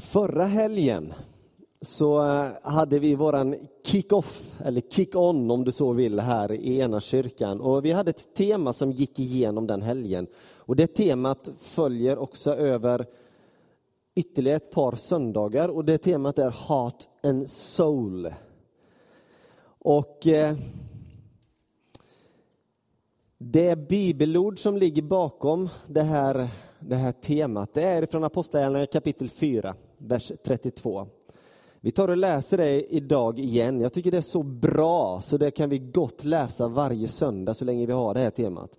Förra helgen så eh, hade vi våran kick-off, eller kick-on om du så vill, här i ena kyrkan. Och vi hade ett tema som gick igenom den helgen. Och det temat följer också över ytterligare ett par söndagar och det temat är Heart and Soul. Och eh, det bibelord som ligger bakom det här, det här temat, det är från Apostlagärningarna kapitel 4, vers 32. Vi tar och läser det idag igen. Jag tycker det är så bra, så det kan vi gott läsa varje söndag så länge vi har det här temat.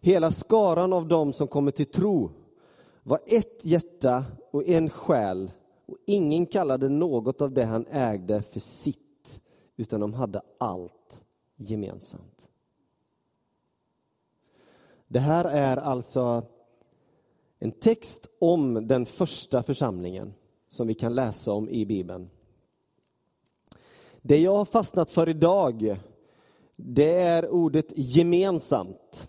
Hela skaran av dem som kommer till tro var ett hjärta och en själ och ingen kallade något av det han ägde för sitt, utan de hade allt gemensamt. Det här är alltså en text om den första församlingen som vi kan läsa om i Bibeln. Det jag har fastnat för idag, det är ordet gemensamt.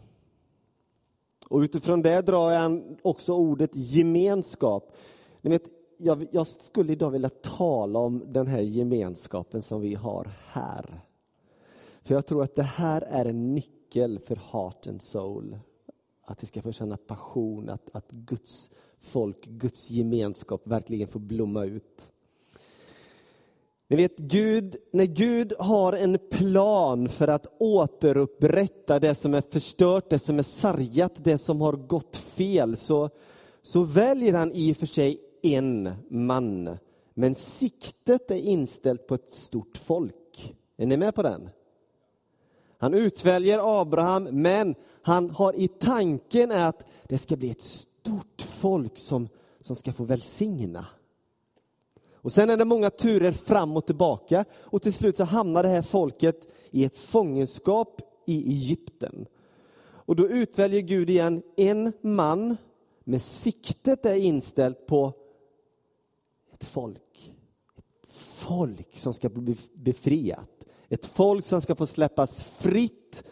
Och utifrån det drar jag också ordet gemenskap. Ni vet, jag, jag skulle idag vilja tala om den här gemenskapen som vi har här. För jag tror att det här är en nyckel för heart and soul. Att vi ska få känna passion, att, att Guds folk, Guds gemenskap verkligen får blomma ut. Ni vet, Gud, när Gud har en plan för att återupprätta det som är förstört, det som är sargat, det som har gått fel, så, så väljer han i och för sig en man. Men siktet är inställt på ett stort folk. Är ni med på den? Han utväljer Abraham, men han har i tanken att det ska bli ett stort folk som, som ska få välsigna. Och sen är det många turer fram och tillbaka och till slut så hamnar det här folket i ett fångenskap i Egypten. Och då utväljer Gud igen en man med siktet är inställt på ett folk. Ett folk som ska bli befriat. Ett folk som ska få släppas fritt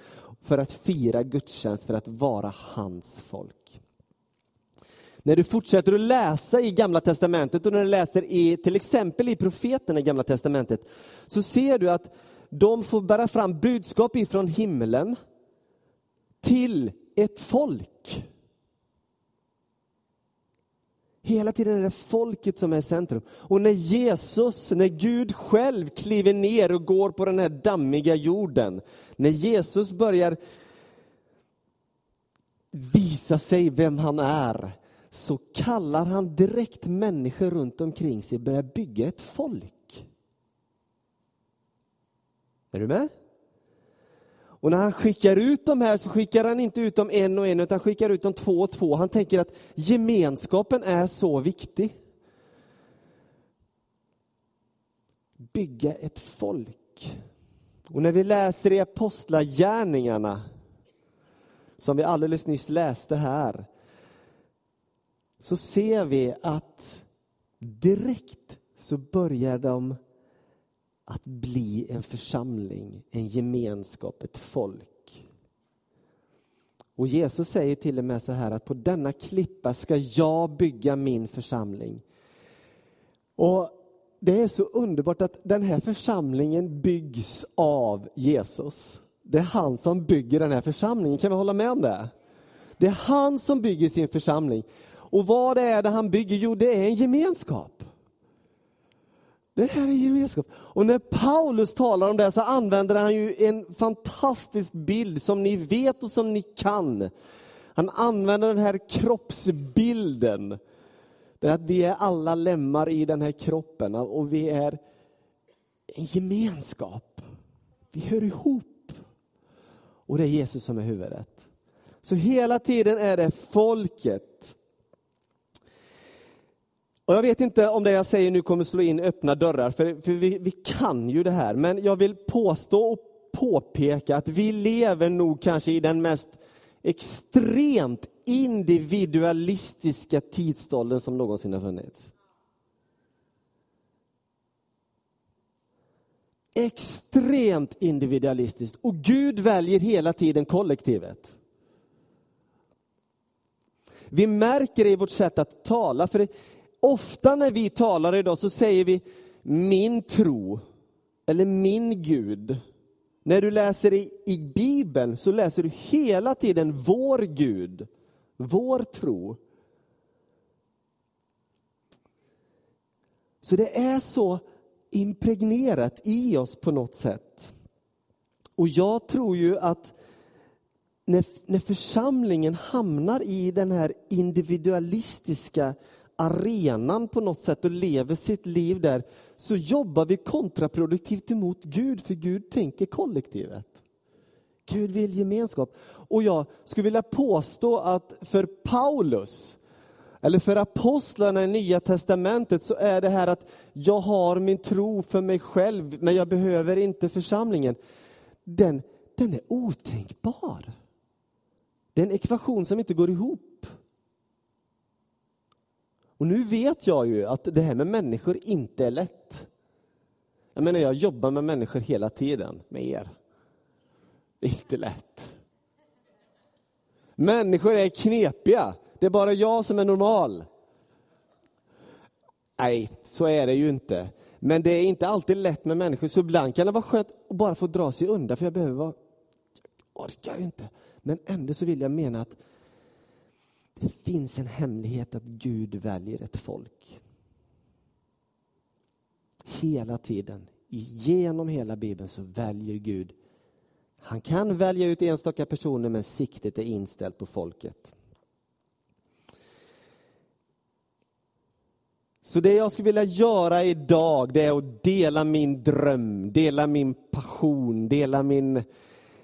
för att fira gudstjänst, för att vara hans folk. När du fortsätter att läsa i Gamla Testamentet och när du läser i, till exempel i profeterna i Gamla Testamentet, så ser du att de får bära fram budskap ifrån himlen till ett folk. Hela tiden är det folket som är centrum. Och när Jesus, när Gud själv kliver ner och går på den här dammiga jorden, när Jesus börjar visa sig vem han är, så kallar han direkt människor runt omkring sig börja bygga ett folk. Är du med? Och när han skickar ut dem här så skickar han inte ut dem en och en utan skickar ut dem två och två. Han tänker att gemenskapen är så viktig. Bygga ett folk. Och när vi läser i Apostlagärningarna, som vi alldeles nyss läste här, så ser vi att direkt så börjar de att bli en församling, en gemenskap, ett folk. Och Jesus säger till och med så här att på denna klippa ska jag bygga min församling. Och det är så underbart att den här församlingen byggs av Jesus. Det är han som bygger den här församlingen, kan vi hålla med om det? Det är han som bygger sin församling. Och vad är det han bygger? Jo, det är en gemenskap. Det här är gemenskap. Och när Paulus talar om det så använder han ju en fantastisk bild som ni vet och som ni kan. Han använder den här kroppsbilden. Det är att vi är alla lemmar i den här kroppen och vi är en gemenskap. Vi hör ihop. Och det är Jesus som är huvudet. Så hela tiden är det folket och jag vet inte om det jag säger nu kommer slå in öppna dörrar, för, för vi, vi kan ju det här. Men jag vill påstå och påpeka att vi lever nog kanske i den mest extremt individualistiska tidsåldern som någonsin har funnits. Extremt individualistiskt. Och Gud väljer hela tiden kollektivet. Vi märker det i vårt sätt att tala. För ofta när vi talar idag så säger vi min tro eller min Gud. När du läser i, i Bibeln så läser du hela tiden vår Gud, vår tro. Så det är så impregnerat i oss på något sätt. Och jag tror ju att när, när församlingen hamnar i den här individualistiska arenan på något sätt och lever sitt liv där, så jobbar vi kontraproduktivt emot Gud, för Gud tänker kollektivet. Gud vill gemenskap. Och jag skulle vilja påstå att för Paulus, eller för apostlarna i Nya Testamentet, så är det här att jag har min tro för mig själv, men jag behöver inte församlingen. Den, den är otänkbar. Det är en ekvation som inte går ihop. Och nu vet jag ju att det här med människor inte är lätt. Jag menar, jag jobbar med människor hela tiden, med er. Det är inte lätt. Människor är knepiga. Det är bara jag som är normal. Nej, så är det ju inte. Men det är inte alltid lätt med människor, så ibland kan det vara skönt att bara få dra sig undan, för jag behöver vara... Jag orkar inte. Men ändå så vill jag mena att det finns en hemlighet att Gud väljer ett folk. Hela tiden, genom hela Bibeln så väljer Gud. Han kan välja ut enstaka personer men siktet är inställt på folket. Så det jag skulle vilja göra idag det är att dela min dröm, dela min passion, dela min,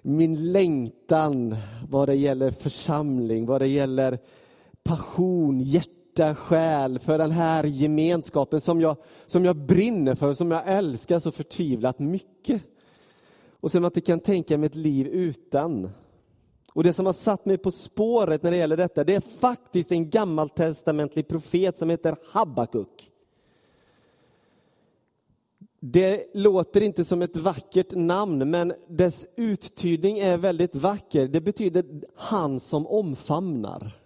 min längtan vad det gäller församling, vad det gäller passion, hjärta, själ för den här gemenskapen som jag, som jag brinner för, som jag älskar så förtvivlat mycket. Och som jag inte kan tänka mig ett liv utan. Och det som har satt mig på spåret när det gäller detta, det är faktiskt en gammaltestamentlig profet som heter Habakuk. Det låter inte som ett vackert namn, men dess uttydning är väldigt vacker. Det betyder han som omfamnar.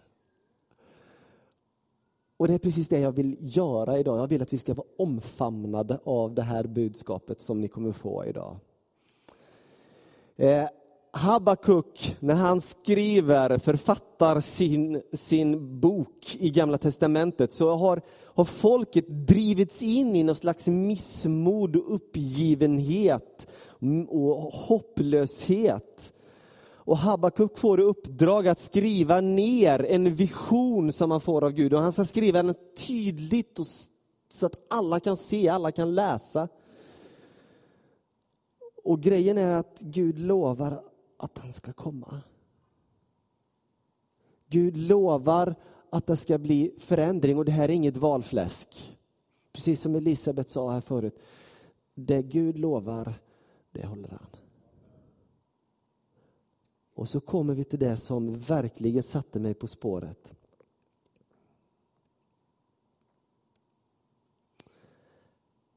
Och det är precis det jag vill göra idag. Jag vill att vi ska vara omfamnade av det här budskapet som ni kommer få idag. Eh, Habakuk, när han skriver, författar sin, sin bok i Gamla Testamentet, så har, har folket drivits in i någon slags missmod och uppgivenhet och hopplöshet. Och Habakuk får i uppdrag att skriva ner en vision som han får av Gud. Och han ska skriva den tydligt och, så att alla kan se, alla kan läsa. Och grejen är att Gud lovar att han ska komma. Gud lovar att det ska bli förändring och det här är inget valfläsk. Precis som Elisabet sa här förut. Det Gud lovar, det håller han. Och så kommer vi till det som verkligen satte mig på spåret.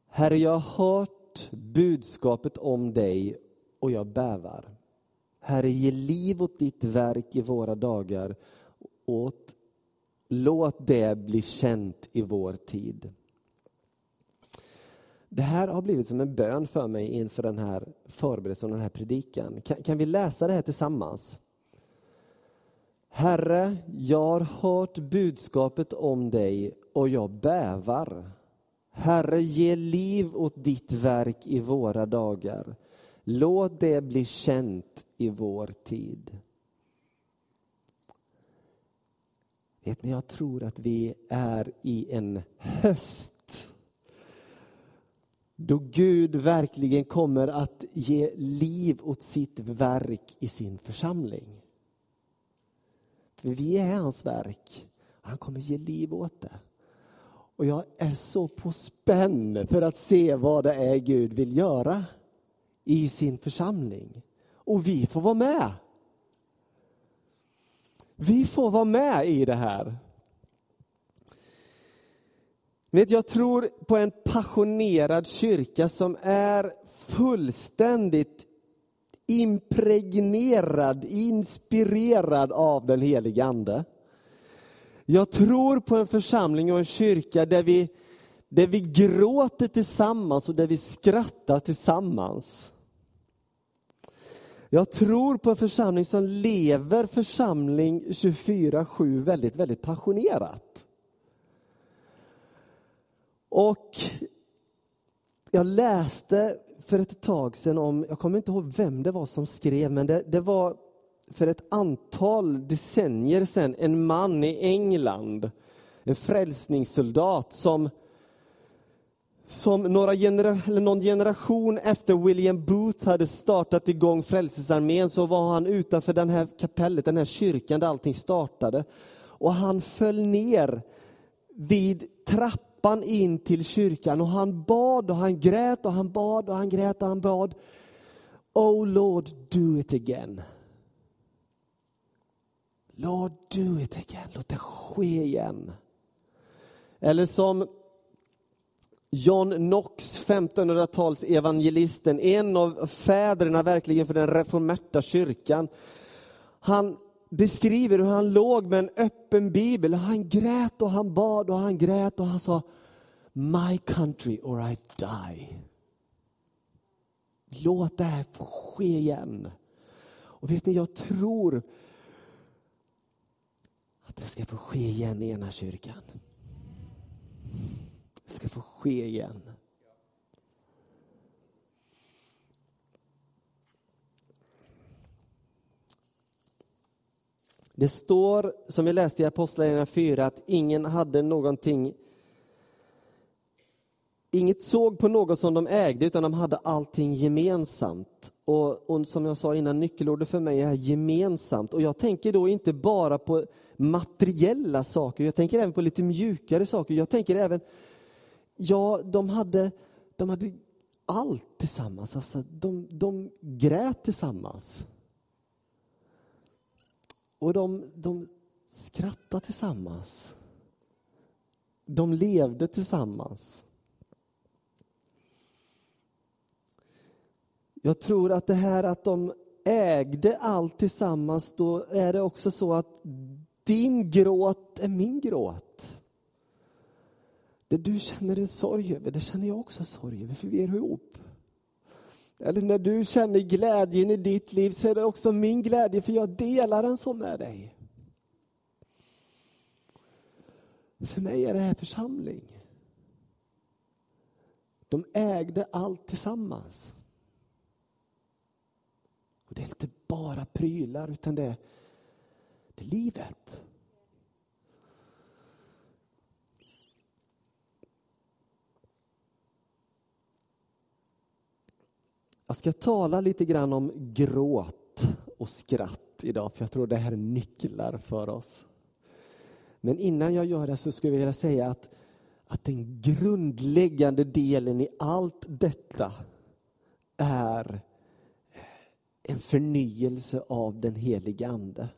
Herre, jag har hört budskapet om dig och jag bävar. Herre, ge liv åt ditt verk i våra dagar. Åt, låt det bli känt i vår tid. Det här har blivit som en bön för mig inför den här förberedelsen, den här predikan. Kan, kan vi läsa det här tillsammans? Herre, jag har hört budskapet om dig och jag bävar. Herre, ge liv åt ditt verk i våra dagar. Låt det bli känt i vår tid. Vet ni, jag tror att vi är i en höst då Gud verkligen kommer att ge liv åt sitt verk i sin församling. För vi är hans verk. Han kommer ge liv åt det. Och jag är så på spänn för att se vad det är Gud vill göra i sin församling. Och vi får vara med. Vi får vara med i det här. Vet, jag tror på en passionerad kyrka som är fullständigt impregnerad, inspirerad av den helige Ande. Jag tror på en församling och en kyrka där vi, där vi gråter tillsammans och där vi skrattar tillsammans. Jag tror på en församling som lever församling 24-7 väldigt, väldigt passionerat. Och jag läste för ett tag sedan om, jag kommer inte ihåg vem det var som skrev, men det, det var för ett antal decennier sedan en man i England, en frälsningssoldat som som några genera eller någon generation efter William Booth hade startat igång Frälsningsarmén så var han utanför den här kapellet, den här kyrkan där allting startade. Och han föll ner vid trappan in till kyrkan och han bad och han grät och han bad och han grät och han bad. Oh Lord, do it again. Lord, do it again. Låt det ske igen. Eller som John Knox, 1500-tals evangelisten, en av fäderna verkligen för den reformerta kyrkan. Han beskriver hur han låg med en öppen bibel han grät och han bad och han grät och han sa My country or I die. Låt det här få ske igen. Och vet ni, jag tror att det ska få ske igen i den här kyrkan ska få ske igen. Det står, som vi läste i Apostlagärningarna 4, att ingen hade någonting Inget såg på något som de ägde, utan de hade allting gemensamt. Och, och, som jag sa innan, nyckelordet för mig är gemensamt. Och jag tänker då inte bara på materiella saker, jag tänker även på lite mjukare saker. Jag tänker även Ja, de hade, de hade allt tillsammans. Alltså, de, de grät tillsammans. Och de, de skrattade tillsammans. De levde tillsammans. Jag tror att det här att de ägde allt tillsammans, då är det också så att din gråt är min gråt. Det du känner en sorg över, det känner jag också sorg över, för vi är ihop. Eller när du känner glädjen i ditt liv så är det också min glädje, för jag delar den så med dig. För mig är det här församling. De ägde allt tillsammans. Och Det är inte bara prylar, utan det är, det är livet. Jag ska tala lite grann om gråt och skratt idag, för jag tror det här är nycklar för oss. Men innan jag gör det så skulle jag vilja säga att, att den grundläggande delen i allt detta är en förnyelse av den helige Ande.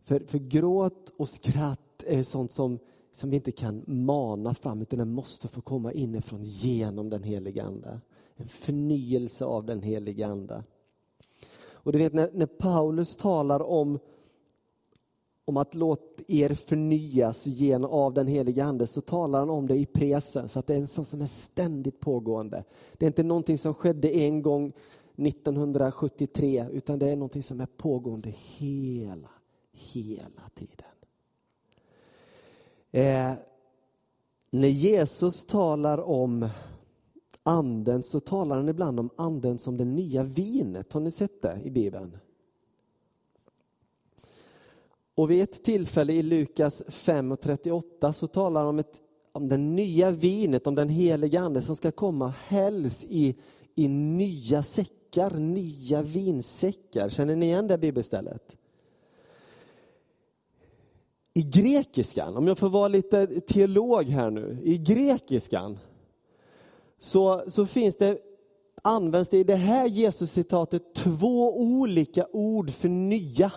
För, för gråt och skratt är sånt som, som vi inte kan mana fram, utan det måste få komma inifrån genom den helige Ande en förnyelse av den helige Ande. Och du vet när, när Paulus talar om, om att låt er förnyas genom av den helige Ande så talar han om det i presens att det är en sån som är ständigt pågående. Det är inte någonting som skedde en gång 1973 utan det är någonting som är pågående hela, hela tiden. Eh, när Jesus talar om anden så talar han ibland om anden som det nya vinet. Har ni sett det i Bibeln? Och vid ett tillfälle i Lukas 5 och 38 så talar han om, ett, om det nya vinet, om den heliga ande som ska komma hälls i, i nya säckar, nya vinsäckar. Känner ni igen det bibelstället? I grekiskan, om jag får vara lite teolog här nu, i grekiskan så, så finns det, används det i det här Jesus-citatet två olika ord för nya.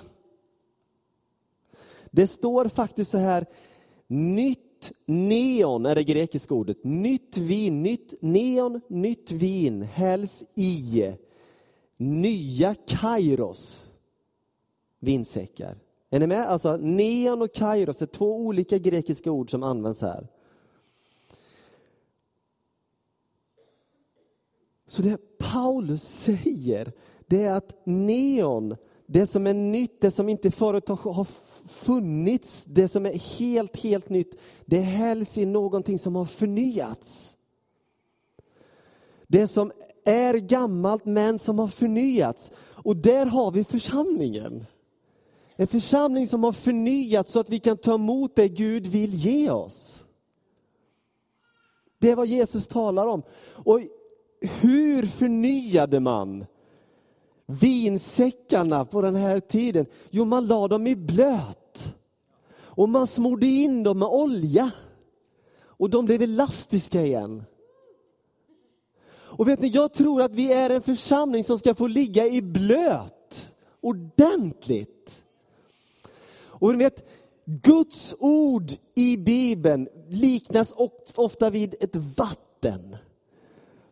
Det står faktiskt så här, nytt neon är det grekiska ordet. Nytt vin, nytt neon, nytt vin hälls i nya kairos vinsäckar. Är ni med? Alltså neon och kairos är två olika grekiska ord som används här. Så det Paulus säger, det är att neon, det som är nytt, det som inte förut har funnits, det som är helt, helt nytt, det hälls i någonting som har förnyats. Det som är gammalt men som har förnyats. Och där har vi församlingen. En församling som har förnyats så att vi kan ta emot det Gud vill ge oss. Det är vad Jesus talar om. Och hur förnyade man vinsäckarna på den här tiden? Jo, man la dem i blöt. Och man smorde in dem med olja. Och de blev elastiska igen. Och vet ni, jag tror att vi är en församling som ska få ligga i blöt ordentligt. Och ni vet, Guds ord i Bibeln liknas ofta vid ett vatten.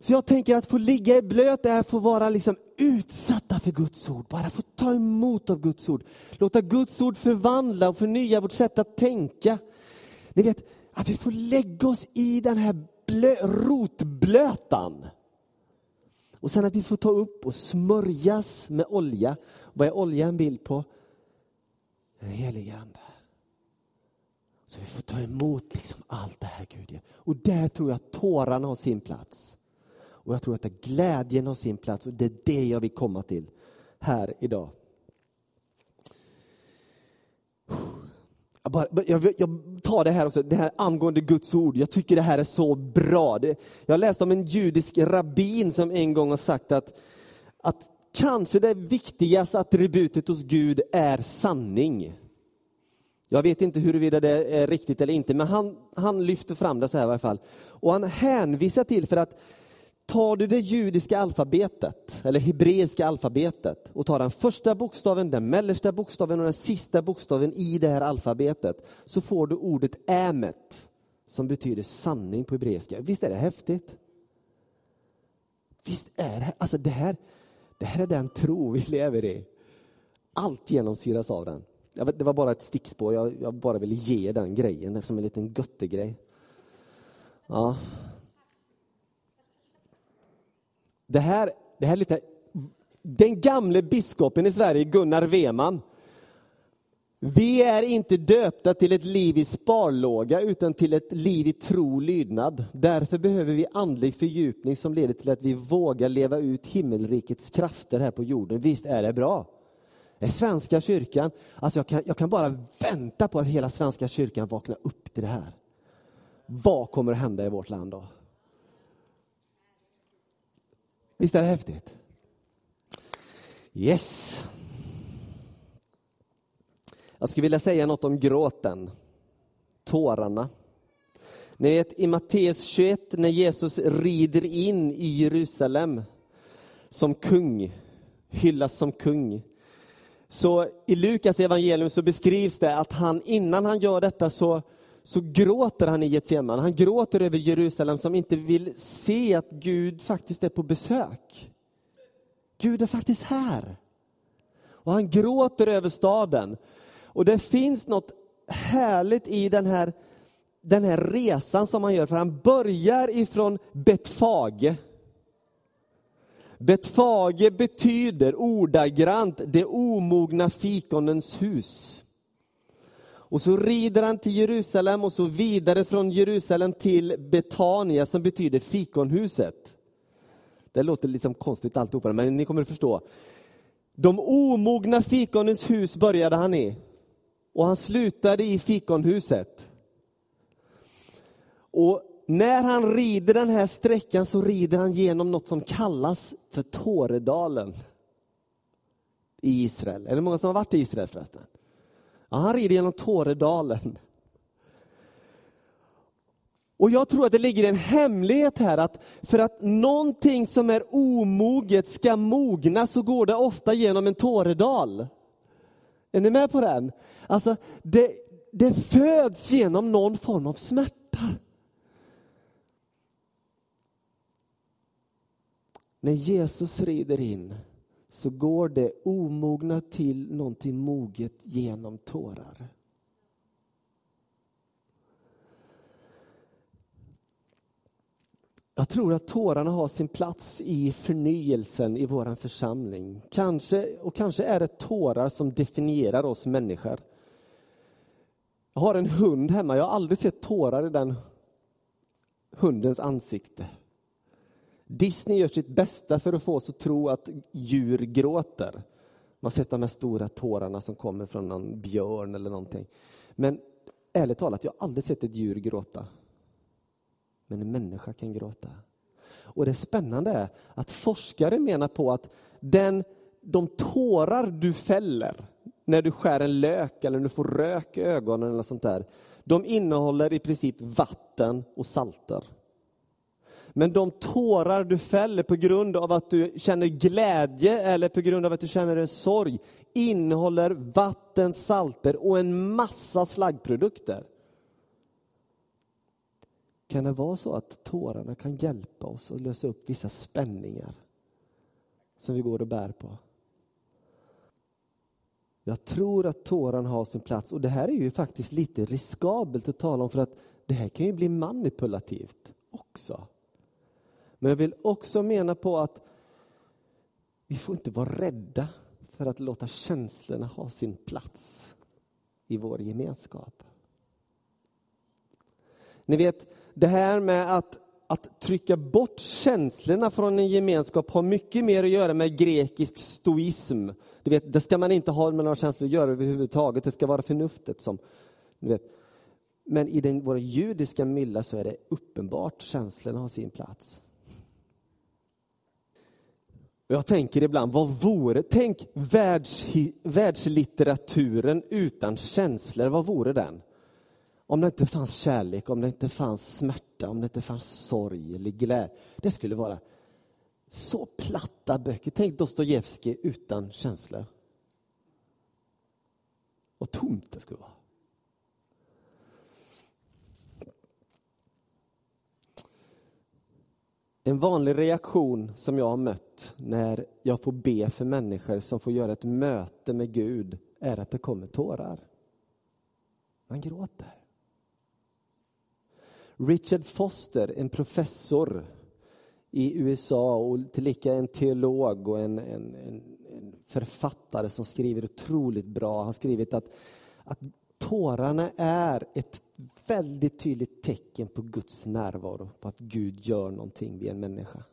Så jag tänker att få ligga i blöt är att få vara liksom utsatta för Guds ord, bara få ta emot av Guds ord. Låta Guds ord förvandla och förnya vårt sätt att tänka. Ni vet, att vi får lägga oss i den här blö, rotblötan. Och sen att vi får ta upp och smörjas med olja. Vad är olja en bild på? Den helige Ande. Så vi får ta emot liksom allt det här Gud ger. Och där tror jag att tårarna har sin plats. Och jag tror att glädjen har sin plats och det är det jag vill komma till här idag. Jag, bara, jag, jag, tar det här också, det här angående Guds ord. Jag tycker det här är så bra. Det, jag läste om en judisk rabbin som en gång har sagt att, att kanske det viktigaste attributet hos Gud är sanning. Jag vet inte huruvida det är riktigt eller inte, men han, han lyfter fram det så här i alla fall. Och han hänvisar till, för att tar du det judiska alfabetet, eller hebreiska alfabetet, och tar den första bokstaven, den mellersta bokstaven och den sista bokstaven i det här alfabetet, så får du ordet ämet, som betyder sanning på hebreiska. Visst är det häftigt? Visst är det, alltså det här, det här är den tro vi lever i. Allt genomsyras av den. Det var bara ett stickspår, jag, jag bara ville ge den grejen som en liten göttegrej. Ja, det här, det här är lite... Den gamle biskopen i Sverige, Gunnar Weman, vi är inte döpta till ett liv i sparlåga utan till ett liv i tro och lydnad. Därför behöver vi andlig fördjupning som leder till att vi vågar leva ut himmelrikets krafter här på jorden. Visst är det bra? Är Svenska kyrkan, alltså jag kan, jag kan bara vänta på att hela Svenska kyrkan vaknar upp till det här. Vad kommer att hända i vårt land då? Visst är det häftigt? Yes. Jag skulle vilja säga något om gråten, tårarna. Ni vet i Matteus 21 när Jesus rider in i Jerusalem som kung, hyllas som kung. Så i Lukas evangelium så beskrivs det att han innan han gör detta så så gråter han i Getsemane. Han gråter över Jerusalem som inte vill se att Gud faktiskt är på besök. Gud är faktiskt här. Och han gråter över staden. Och det finns något härligt i den här, den här resan som han gör, för han börjar ifrån Betfage. Betfage betyder ordagrant det omogna fikonens hus. Och så rider han till Jerusalem och så vidare från Jerusalem till Betania som betyder fikonhuset. Det låter liksom konstigt alltihopa, men ni kommer att förstå. De omogna fikonens hus började han i. Och han slutade i fikonhuset. Och när han rider den här sträckan så rider han genom något som kallas för Tåredalen i Israel. Är det många som har varit i Israel förresten? Han rider genom Tåredalen. Och jag tror att det ligger en hemlighet här att för att någonting som är omoget ska mogna så går det ofta genom en Tåredal. Är ni med på den? Alltså, det, det föds genom någon form av smärta. När Jesus rider in så går det omogna till någonting moget genom tårar. Jag tror att tårarna har sin plats i förnyelsen i vår församling. Kanske, och kanske är det tårar som definierar oss människor. Jag har en hund hemma, jag har aldrig sett tårar i den hundens ansikte. Disney gör sitt bästa för att få oss att tro att djur gråter. Man har sett de här stora tårarna som kommer från någon björn eller någonting. Men ärligt talat, jag har aldrig sett ett djur gråta. Men en människa kan gråta. Och det spännande är att forskare menar på att den, de tårar du fäller när du skär en lök eller när du får rök i ögonen eller sånt där, de innehåller i princip vatten och salter. Men de tårar du fäller på grund av att du känner glädje eller på grund av att du känner en sorg innehåller vatten, salter och en massa slaggprodukter. Kan det vara så att tårarna kan hjälpa oss att lösa upp vissa spänningar som vi går och bär på? Jag tror att tårarna har sin plats och det här är ju faktiskt lite riskabelt att tala om för att det här kan ju bli manipulativt också. Men jag vill också mena på att vi får inte vara rädda för att låta känslorna ha sin plats i vår gemenskap. Ni vet, det här med att, att trycka bort känslorna från en gemenskap har mycket mer att göra med grekisk stoism. Du vet, det ska man inte ha med några känslor att göra överhuvudtaget, det ska vara förnuftet som... Du vet. Men i den, våra judiska mylla så är det uppenbart känslorna har sin plats. Jag tänker ibland, vad vore, tänk världs, världslitteraturen utan känslor, vad vore den? Om det inte fanns kärlek, om det inte fanns smärta, om det inte fanns sorg eller glädje. Det skulle vara så platta böcker. Tänk Dostojevskij utan känslor. Vad tomt det skulle vara. En vanlig reaktion som jag har mött när jag får be för människor som får göra ett möte med Gud är att det kommer tårar. Man gråter. Richard Foster, en professor i USA och tillika en teolog och en, en, en, en författare som skriver otroligt bra. Han har skrivit att, att tårarna är ett väldigt tydligt tecken på Guds närvaro, på att Gud gör någonting vid en människa.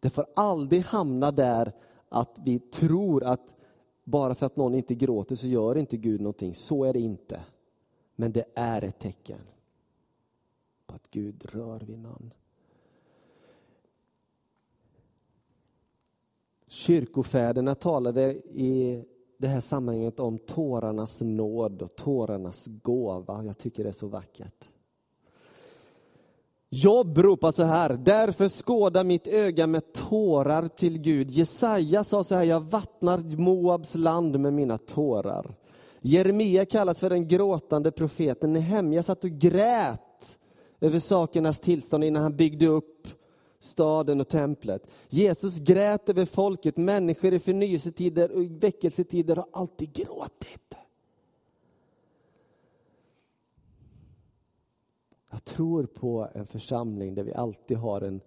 Det får aldrig hamna där att vi tror att bara för att någon inte gråter så gör inte Gud någonting. Så är det inte. Men det är ett tecken på att Gud rör vid någon. Kyrkofäderna talade i det här sammanhanget om tårarnas nåd och tårarnas gåva. Jag tycker det är så vackert. Jobb ropar så här, därför skåda mitt öga med tårar till Gud. Jesaja sa så här, jag vattnar Moabs land med mina tårar. Jeremia kallas för den gråtande profeten. Nehemja satt och grät över sakernas tillstånd innan han byggde upp staden och templet. Jesus grät över folket. Människor i förnyelsetider och väckelsetider har alltid gråtit. Jag tror på en församling där vi alltid har en,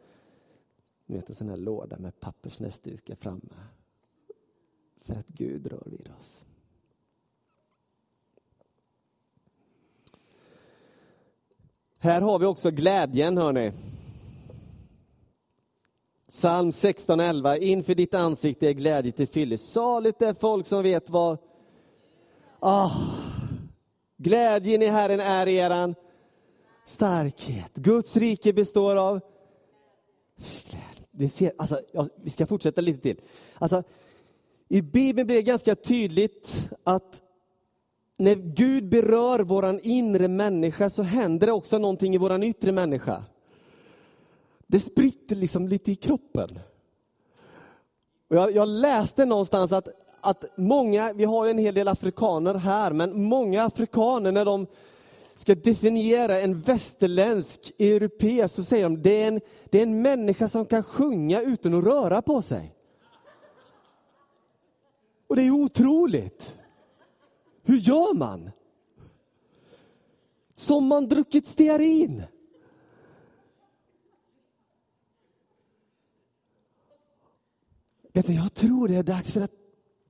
ni vet, en sån här låda med pappersnäsdukar framme. För att Gud rör vid oss. Här har vi också glädjen, hörni. Psalm 16.11. Inför ditt ansikte är glädje till fyllest. Saligt är folk som vet vad... Oh. Ah, glädjen i Herren är eran starkhet. Guds rike består av... Det ser, alltså, ja, vi ska fortsätta lite till. Alltså, I Bibeln blir det ganska tydligt att när Gud berör vår inre människa så händer det också någonting i vår yttre människa. Det spritter liksom lite i kroppen. Och jag, jag läste någonstans att, att många, vi har ju en hel del afrikaner här, men många afrikaner när de ska definiera en västerländsk europé så säger de det är en, det är en människa som kan sjunga utan att röra på sig. Och det är otroligt. Hur gör man? Som man druckit stearin. Vet ni, jag tror det är dags för att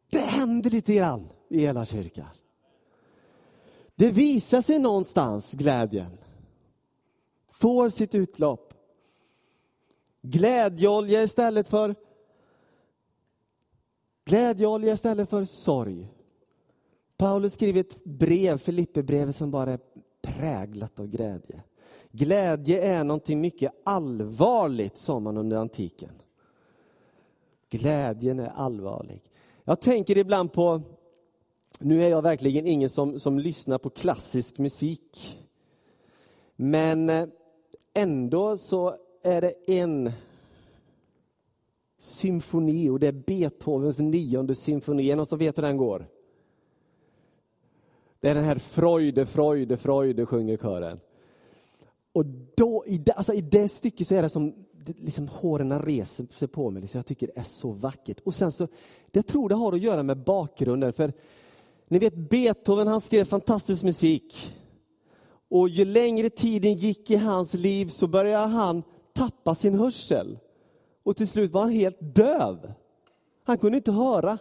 det händer lite grann i hela kyrkan. Det visar sig någonstans, glädjen. Får sitt utlopp. Glädjeolja istället för Glädjeolja istället för sorg. Paulus skriver ett brev, Filipperbrevet, som bara är präglat av glädje. Glädje är någonting mycket allvarligt, sa man under antiken. Glädjen är allvarlig. Jag tänker ibland på, nu är jag verkligen ingen som, som lyssnar på klassisk musik. Men eh, ändå så är det en symfoni och det är Beethovens nionde symfoni. Är någon som vet hur den går? Det är den här Freude, Freude, Freude sjunger kören. Och då, i, det, alltså i det stycket så är det som liksom håren reser sig på mig. Liksom. jag tycker det är så vackert. Och sen så, jag tror det har att göra med bakgrunden. För ni vet Beethoven han skrev fantastisk musik. Och ju längre tiden gick i hans liv så började han tappa sin hörsel. Och till slut var han helt döv. Han kunde inte höra.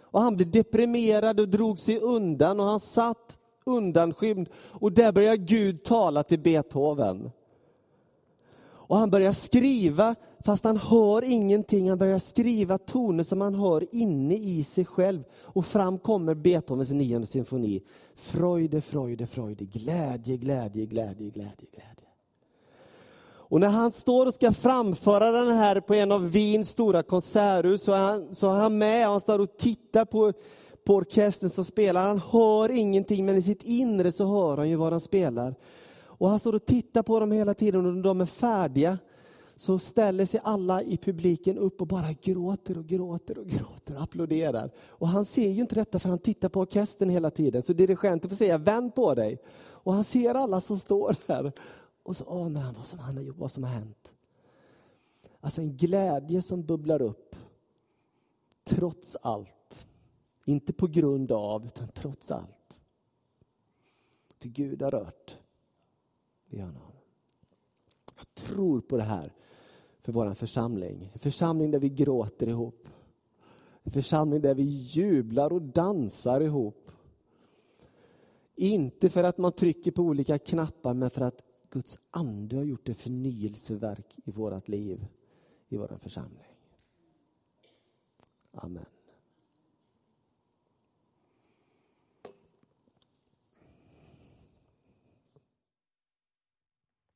Och han blev deprimerad och drog sig undan och han satt undanskymd. Och där började Gud tala till Beethoven. Och han börjar skriva, fast han hör ingenting. Han börjar skriva toner som han hör inne i sig själv. Och fram kommer Beethovens nionde symfoni. Freude, Freude, Freude. Glädje, glädje, glädje, glädje, glädje. Och när han står och ska framföra den här på en av Wiens stora konserthus så är han, så är han med, han står och tittar på, på orkestern som spelar. Han hör ingenting, men i sitt inre så hör han ju vad han spelar. Och han står och tittar på dem hela tiden och när de är färdiga så ställer sig alla i publiken upp och bara gråter och gråter och gråter och applåderar. Och han ser ju inte detta för han tittar på orkestern hela tiden. Så dirigenten får säga vänd på dig. Och han ser alla som står där. Och så anar han vad som, han har gjort, vad som har hänt. Alltså en glädje som bubblar upp. Trots allt. Inte på grund av, utan trots allt. För Gud har rört i honom. Jag tror på det här för vår församling. En församling där vi gråter ihop. En församling där vi jublar och dansar ihop. Inte för att man trycker på olika knappar, men för att Guds ande har gjort ett förnyelseverk i vårt liv, i vår församling. Amen.